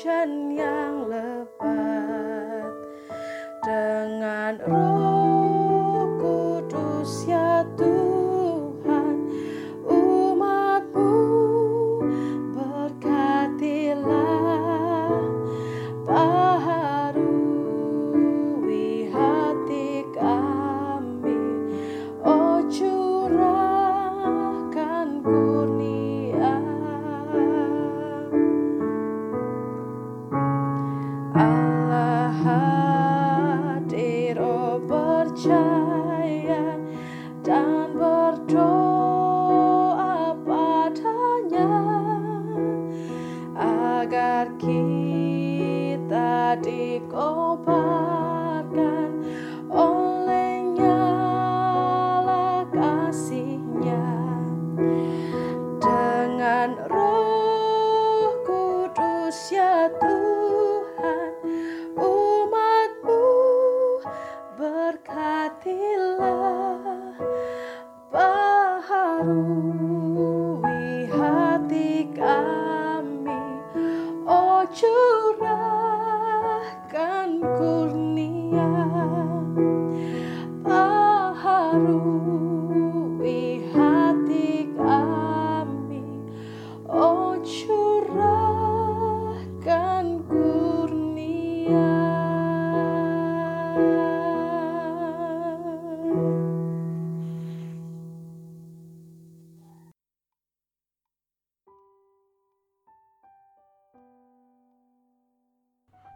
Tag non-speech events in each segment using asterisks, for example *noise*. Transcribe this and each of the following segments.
hujan yang lebat. Dengan roh Oh.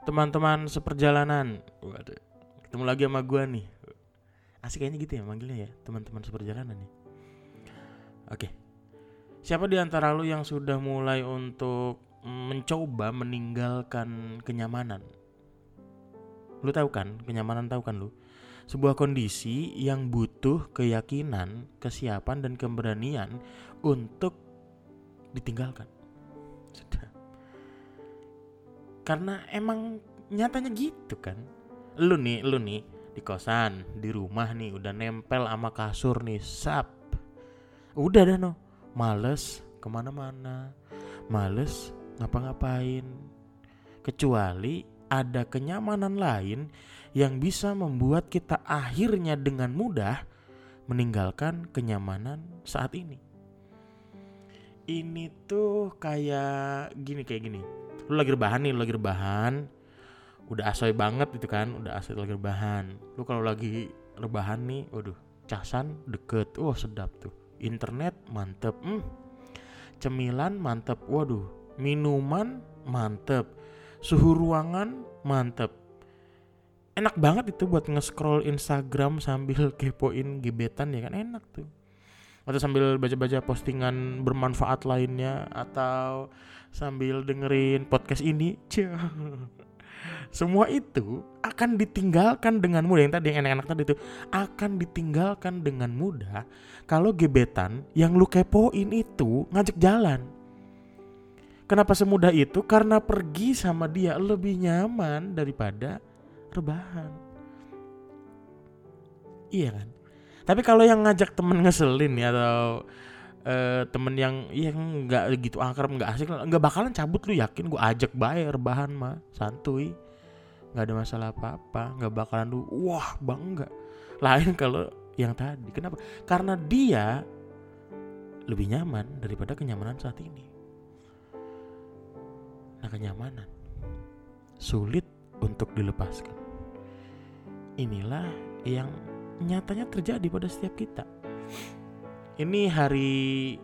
Teman-teman seperjalanan. Waduh ketemu lagi sama gua nih. Asik kayaknya gitu ya manggilnya ya teman-teman seperjalanan nih. Oke. Siapa di antara lu yang sudah mulai untuk mencoba meninggalkan kenyamanan? Lu tahu kan kenyamanan tahu kan lu? Sebuah kondisi yang butuh keyakinan, kesiapan dan keberanian untuk ditinggalkan. Sudah. Karena emang nyatanya gitu kan. Lu nih, lu nih di kosan, di rumah nih udah nempel sama kasur nih, sap. Udah dah no, males ke mana-mana, males ngapa-ngapain. Kecuali ada kenyamanan lain yang bisa membuat kita akhirnya dengan mudah meninggalkan kenyamanan saat ini. Ini tuh kayak gini kayak gini. Lu lagi rebahan nih, lu lagi rebahan. Udah asoy banget gitu kan, udah asoy lagi rebahan. Lu kalau lagi rebahan nih, waduh, casan deket. Wah, sedap tuh. Internet mantep. Hmm. Cemilan mantep. Waduh, minuman mantep. Suhu ruangan mantep enak banget itu buat nge-scroll Instagram sambil *laughs* kepoin gebetan ya kan enak tuh atau sambil baca-baca postingan bermanfaat lainnya atau sambil dengerin podcast ini *laughs* semua itu akan ditinggalkan dengan mudah yang tadi yang enak-enak tadi itu akan ditinggalkan dengan mudah kalau gebetan yang lu kepoin itu ngajak jalan kenapa semudah itu karena pergi sama dia lebih nyaman daripada rebahan. Iya kan? Tapi kalau yang ngajak temen ngeselin ya atau uh, temen yang yang nggak gitu akrab nggak asik nggak bakalan cabut lu yakin? Gue ajak bayar rebahan mah santuy. Nggak ada masalah apa apa nggak bakalan lu wah bangga lain *laughs* kalau yang tadi. Kenapa? Karena dia lebih nyaman daripada kenyamanan saat ini. Nah kenyamanan sulit untuk dilepaskan. Inilah yang nyatanya terjadi pada setiap kita. Ini hari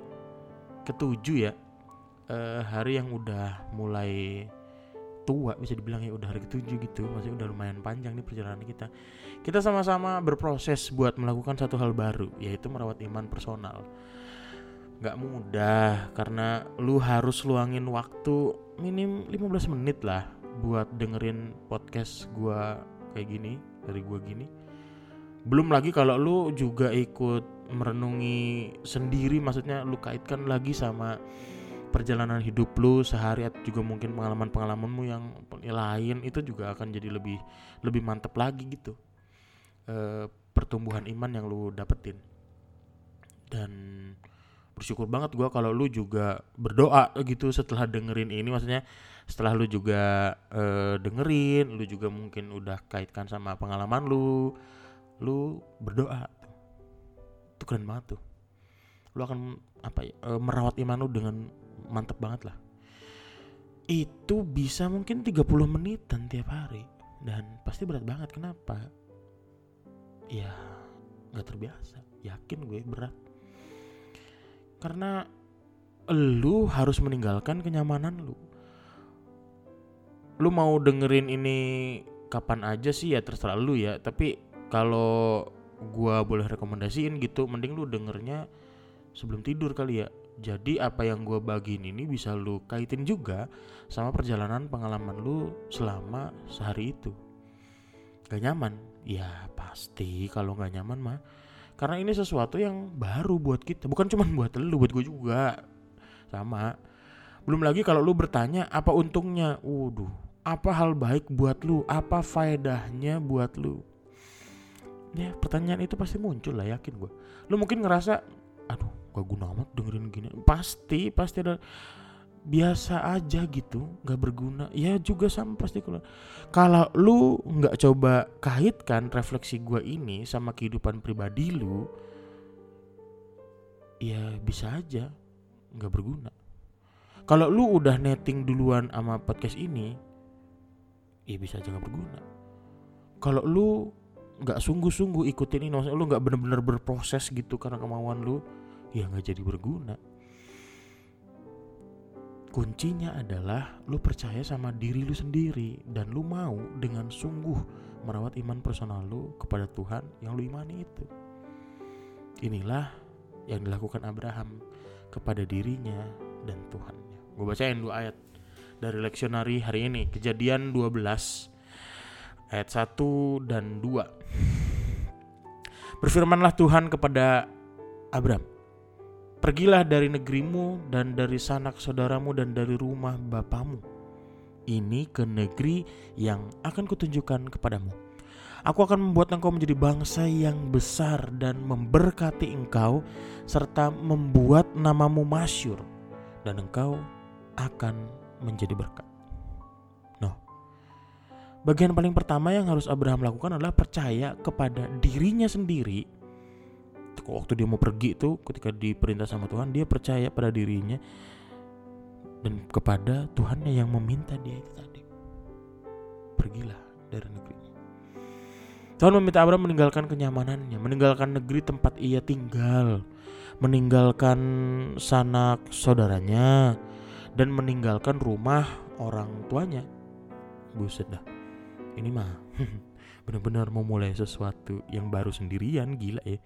ketujuh ya, eh, hari yang udah mulai tua bisa dibilang ya udah hari ketujuh gitu, masih udah lumayan panjang nih perjalanan kita. Kita sama-sama berproses buat melakukan satu hal baru, yaitu merawat iman personal. Gak mudah karena lu harus luangin waktu minim 15 menit lah buat dengerin podcast gua kayak gini dari gua gini belum lagi kalau lu juga ikut merenungi sendiri maksudnya lu kaitkan lagi sama perjalanan hidup lu sehari atau juga mungkin pengalaman-pengalamanmu yang lain itu juga akan jadi lebih lebih mantep lagi gitu. Eh, pertumbuhan iman yang lu dapetin. Dan bersyukur banget gua kalau lu juga berdoa gitu setelah dengerin ini maksudnya setelah lu juga eh, dengerin lu juga mungkin udah kaitkan sama pengalaman lu lu berdoa itu keren banget tuh. Lu akan apa ya eh, merawat iman lu dengan mantep banget lah. Itu bisa mungkin 30 menitan tiap hari. Dan pasti berat banget. Kenapa? Ya nggak terbiasa. Yakin gue berat. Karena lu harus meninggalkan kenyamanan lu. Lu mau dengerin ini kapan aja sih ya terserah lu ya. Tapi kalau gua boleh rekomendasiin gitu mending lu dengernya sebelum tidur kali ya. Jadi apa yang gua bagiin ini bisa lu kaitin juga sama perjalanan pengalaman lu selama sehari itu. Gak nyaman? Ya pasti kalau gak nyaman mah. Karena ini sesuatu yang baru buat kita. Bukan cuma buat lu buat gue juga. Sama. Belum lagi kalau lu bertanya apa untungnya? Waduh apa hal baik buat lu? Apa faedahnya buat lu ya pertanyaan itu pasti muncul lah yakin gue lu mungkin ngerasa aduh gak guna amat dengerin gini. Pasti pasti ada biasa aja gitu nggak berguna. Ya juga sama pasti kalau kalau lu nggak coba kaitkan refleksi gua ini sama kehidupan pribadi lu ya bisa aja nggak berguna. Kalau lu udah netting duluan sama podcast ini ya bisa aja nggak berguna. Kalau lu nggak sungguh-sungguh ikutin ini maksudnya lu nggak bener-bener berproses gitu karena kemauan lu ya nggak jadi berguna. Kuncinya adalah lu percaya sama diri lu sendiri dan lu mau dengan sungguh merawat iman personal lu kepada Tuhan yang lu imani itu. Inilah yang dilakukan Abraham kepada dirinya dan Tuhannya. Gue bacain dua ayat dari leksionari hari ini. Kejadian 12 ayat 1 dan 2 berfirmanlah Tuhan kepada Abraham Pergilah dari negerimu dan dari sanak saudaramu dan dari rumah bapamu. Ini ke negeri yang akan kutunjukkan kepadamu. Aku akan membuat engkau menjadi bangsa yang besar dan memberkati engkau serta membuat namamu masyur dan engkau akan menjadi berkat. Bagian paling pertama yang harus Abraham lakukan adalah percaya kepada dirinya sendiri. Waktu dia mau pergi itu ketika diperintah sama Tuhan dia percaya pada dirinya dan kepada Tuhannya yang meminta dia itu tadi. Pergilah dari negerinya Tuhan meminta Abraham meninggalkan kenyamanannya meninggalkan negeri tempat ia tinggal meninggalkan sanak saudaranya dan meninggalkan rumah orang tuanya. Buset dah ini mah *laughs* benar-benar mau mulai sesuatu yang baru sendirian gila ya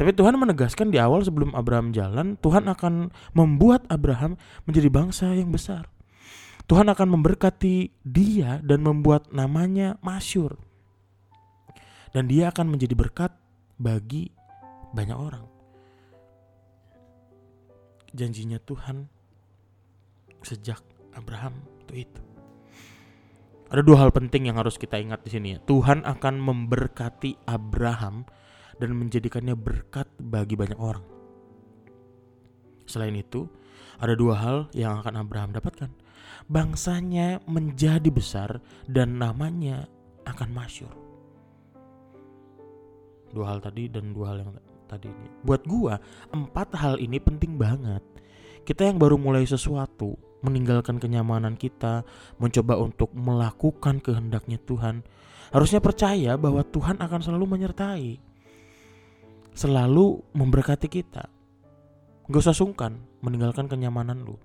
tapi Tuhan menegaskan di awal sebelum Abraham jalan, Tuhan akan membuat Abraham menjadi bangsa yang besar. Tuhan akan memberkati dia dan membuat namanya masyur. Dan dia akan menjadi berkat bagi banyak orang. Janjinya Tuhan sejak Abraham itu itu. Ada dua hal penting yang harus kita ingat di sini ya. Tuhan akan memberkati Abraham dan menjadikannya berkat bagi banyak orang. Selain itu, ada dua hal yang akan Abraham dapatkan. Bangsanya menjadi besar dan namanya akan masyur. Dua hal tadi dan dua hal yang tadi ini. Buat gua, empat hal ini penting banget. Kita yang baru mulai sesuatu, meninggalkan kenyamanan kita, mencoba untuk melakukan kehendaknya Tuhan, harusnya percaya bahwa Tuhan akan selalu menyertai selalu memberkati kita. Gak usah sungkan meninggalkan kenyamanan lu.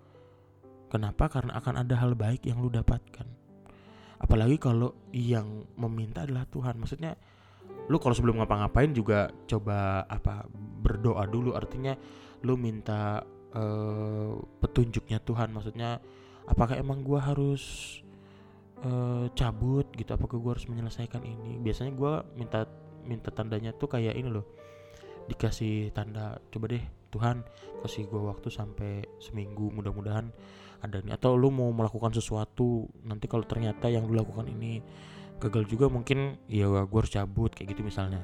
Kenapa? Karena akan ada hal baik yang lu dapatkan. Apalagi kalau yang meminta adalah Tuhan. Maksudnya lu kalau sebelum ngapa-ngapain juga coba apa berdoa dulu. Artinya lu minta uh, petunjuknya Tuhan. Maksudnya apakah emang gua harus uh, cabut gitu? Apakah gua harus menyelesaikan ini? Biasanya gua minta minta tandanya tuh kayak ini loh dikasih tanda coba deh Tuhan kasih gue waktu sampai seminggu mudah-mudahan ada nih atau lu mau melakukan sesuatu nanti kalau ternyata yang lu lakukan ini gagal juga mungkin ya gue harus cabut kayak gitu misalnya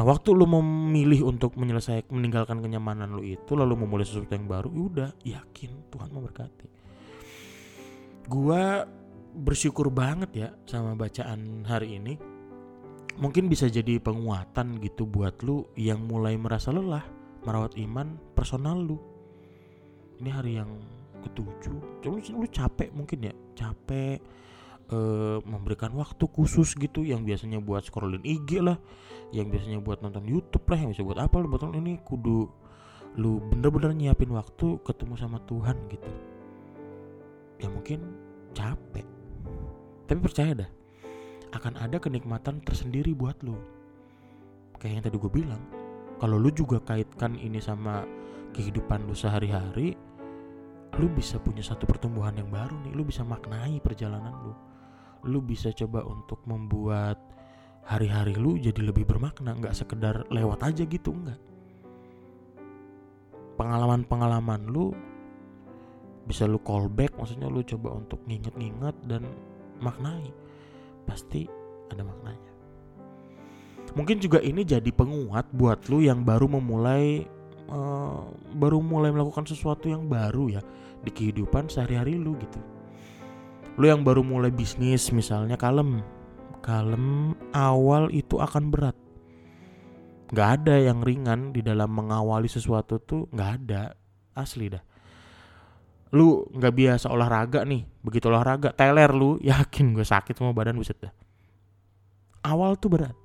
Nah waktu lu memilih untuk menyelesaikan meninggalkan kenyamanan lu itu lalu memulai sesuatu yang baru, ya udah yakin Tuhan memberkati. Gua bersyukur banget ya sama bacaan hari ini. Mungkin bisa jadi penguatan gitu buat lu yang mulai merasa lelah merawat iman personal lu. Ini hari yang ketujuh. Coba lu capek mungkin ya, capek uh, memberikan waktu khusus gitu yang biasanya buat scrolling IG lah, yang biasanya buat nonton YouTube lah, yang bisa buat apa lu buat ini kudu lu bener-bener nyiapin waktu ketemu sama Tuhan gitu. Ya mungkin capek. Tapi percaya dah, akan ada kenikmatan tersendiri buat lu. Kayak yang tadi gue bilang, kalau lu juga kaitkan ini sama kehidupan lu sehari-hari, lu bisa punya satu pertumbuhan yang baru nih, lu bisa maknai perjalanan lu lu bisa coba untuk membuat hari-hari lu jadi lebih bermakna nggak sekedar lewat aja gitu enggak pengalaman-pengalaman lu bisa lu callback maksudnya lu coba untuk nginget-nginget dan maknai. Pasti ada maknanya. Mungkin juga ini jadi penguat buat lu yang baru memulai uh, baru mulai melakukan sesuatu yang baru ya di kehidupan sehari-hari lu gitu lu yang baru mulai bisnis misalnya kalem. Kalem awal itu akan berat. Nggak ada yang ringan di dalam mengawali sesuatu tuh nggak ada. Asli dah. Lu nggak biasa olahraga nih. Begitu olahraga teler lu *laughs* yakin gue sakit semua badan buset dah. Awal tuh berat.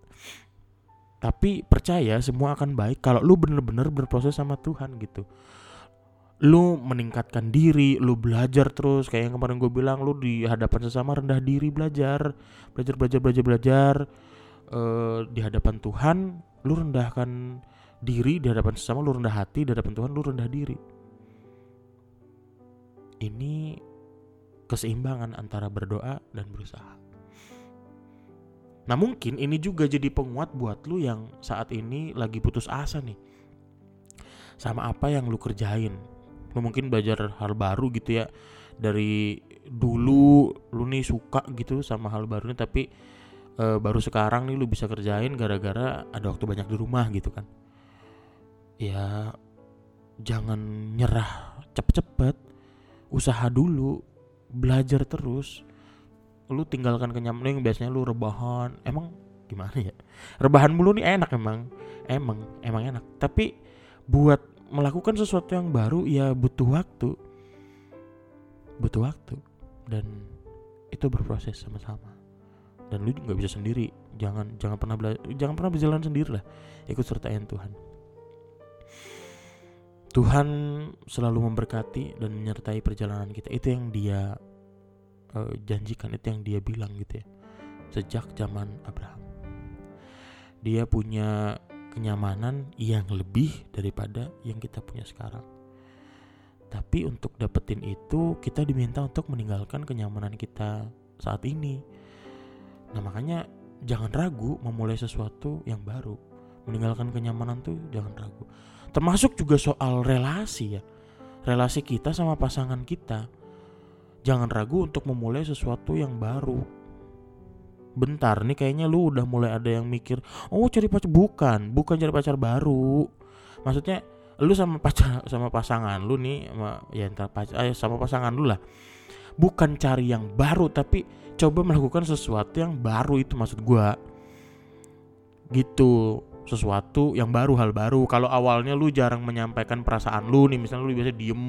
Tapi percaya semua akan baik kalau lu bener-bener berproses sama Tuhan gitu lu meningkatkan diri, lu belajar terus. Kayak yang kemarin gue bilang lu di hadapan sesama rendah diri belajar, belajar belajar belajar belajar. Uh, di hadapan Tuhan, lu rendahkan diri. Di hadapan sesama, lu rendah hati. Di hadapan Tuhan, lu rendah diri. Ini keseimbangan antara berdoa dan berusaha. Nah mungkin ini juga jadi penguat buat lu yang saat ini lagi putus asa nih. Sama apa yang lu kerjain lu mungkin belajar hal baru gitu ya. Dari dulu lu nih suka gitu sama hal baru ini tapi e, baru sekarang nih lu bisa kerjain gara-gara ada waktu banyak di rumah gitu kan. Ya jangan nyerah cepet-cepet. Usaha dulu belajar terus. Lu tinggalkan kenyamanan yang biasanya lu rebahan. Emang gimana ya? Rebahan mulu nih enak emang. Emang emang enak. Tapi buat melakukan sesuatu yang baru ya butuh waktu. Butuh waktu. Dan itu berproses sama-sama. Dan lu nggak bisa sendiri. Jangan jangan pernah jangan pernah berjalan sendiri lah. Ikut sertain Tuhan. Tuhan selalu memberkati dan menyertai perjalanan kita. Itu yang dia uh, janjikan. Itu yang dia bilang gitu ya. Sejak zaman Abraham. Dia punya kenyamanan yang lebih daripada yang kita punya sekarang. Tapi untuk dapetin itu kita diminta untuk meninggalkan kenyamanan kita saat ini. Nah makanya jangan ragu memulai sesuatu yang baru. Meninggalkan kenyamanan tuh jangan ragu. Termasuk juga soal relasi ya. Relasi kita sama pasangan kita. Jangan ragu untuk memulai sesuatu yang baru bentar nih kayaknya lu udah mulai ada yang mikir oh cari pacar. Bukan bukan cari pacar baru. Maksudnya lu sama pacar *laughs* sama pasangan lu nih sama ya entar pacar eh, sama pasangan lu lah. Bukan cari yang baru tapi coba melakukan sesuatu yang baru itu maksud gua. Gitu sesuatu yang baru hal baru. Kalau awalnya lu jarang menyampaikan perasaan lu nih misalnya lu biasa diem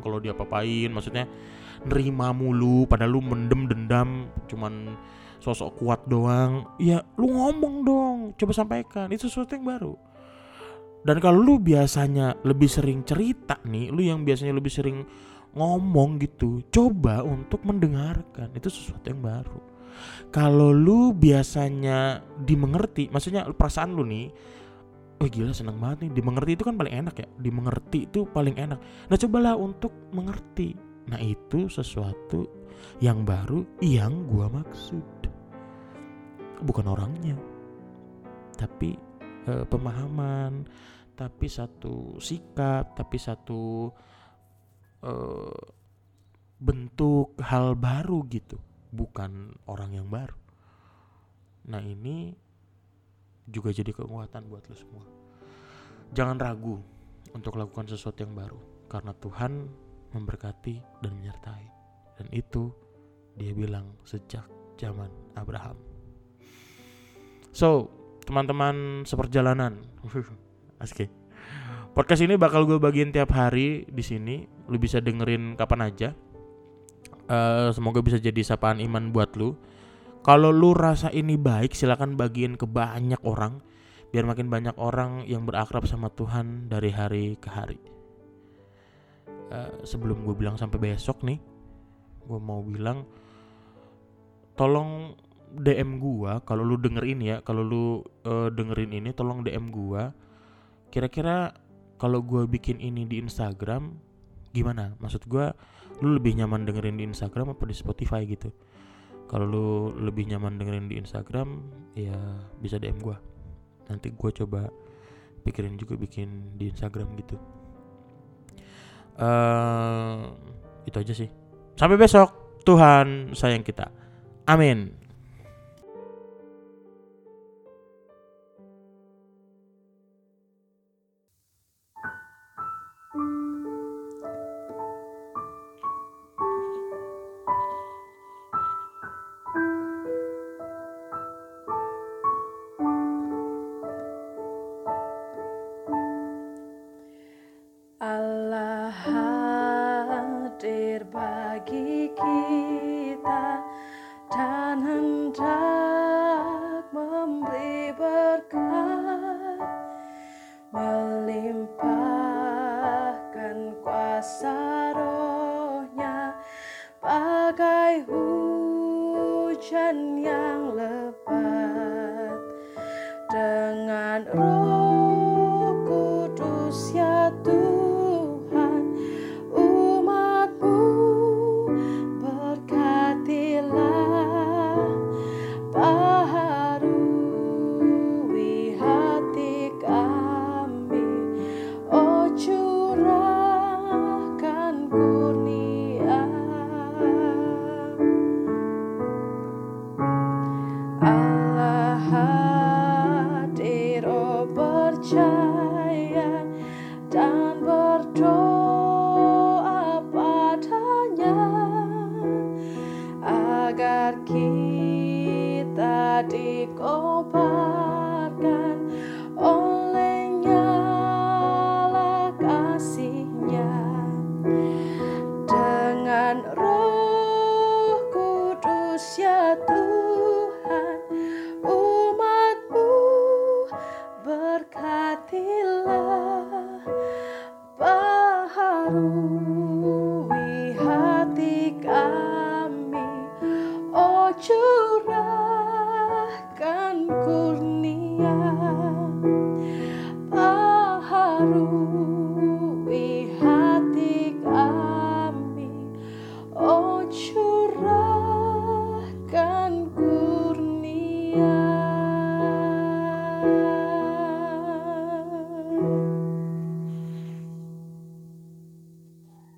kalau dia papain maksudnya nerima mulu padahal lu mendem dendam cuman sosok kuat doang. Ya lu ngomong dong coba sampaikan. Itu sesuatu yang baru. Dan kalau lu biasanya lebih sering cerita nih lu yang biasanya lebih sering ngomong gitu coba untuk mendengarkan. Itu sesuatu yang baru. Kalau lu biasanya dimengerti maksudnya perasaan lu nih Oh gila seneng banget nih. Dimengerti itu kan paling enak ya. Dimengerti itu paling enak. Nah cobalah untuk mengerti. Nah itu sesuatu yang baru yang gua maksud bukan orangnya tapi uh, pemahaman tapi satu sikap, tapi satu eh, bentuk hal baru gitu, bukan orang yang baru. Nah ini juga jadi kekuatan buat lo semua. Jangan ragu untuk lakukan sesuatu yang baru, karena Tuhan memberkati dan menyertai. Dan itu dia bilang sejak zaman Abraham. So, teman-teman seperjalanan. *laughs* Asik. Podcast ini bakal gue bagiin tiap hari di sini. Lu bisa dengerin kapan aja. Eh, semoga bisa jadi sapaan iman buat lu. Kalau lu rasa ini baik, silakan bagiin ke banyak orang biar makin banyak orang yang berakrab sama Tuhan dari hari ke hari. Eh, sebelum gue bilang sampai besok nih, gue mau bilang tolong DM gua kalau lu denger ini ya, kalau lu eh, dengerin ini tolong DM gua. Kira-kira kalau gua bikin ini di Instagram gimana? Maksud gua lu lebih nyaman dengerin di Instagram apa di Spotify gitu? Kalau lu lebih nyaman dengerin di Instagram ya bisa DM gua. Nanti gua coba pikirin juga bikin di Instagram gitu. eh itu aja sih. Sampai besok. Tuhan sayang kita. Amin. Kuasa rohnya bagai hujan yang lebat berkatilah baharui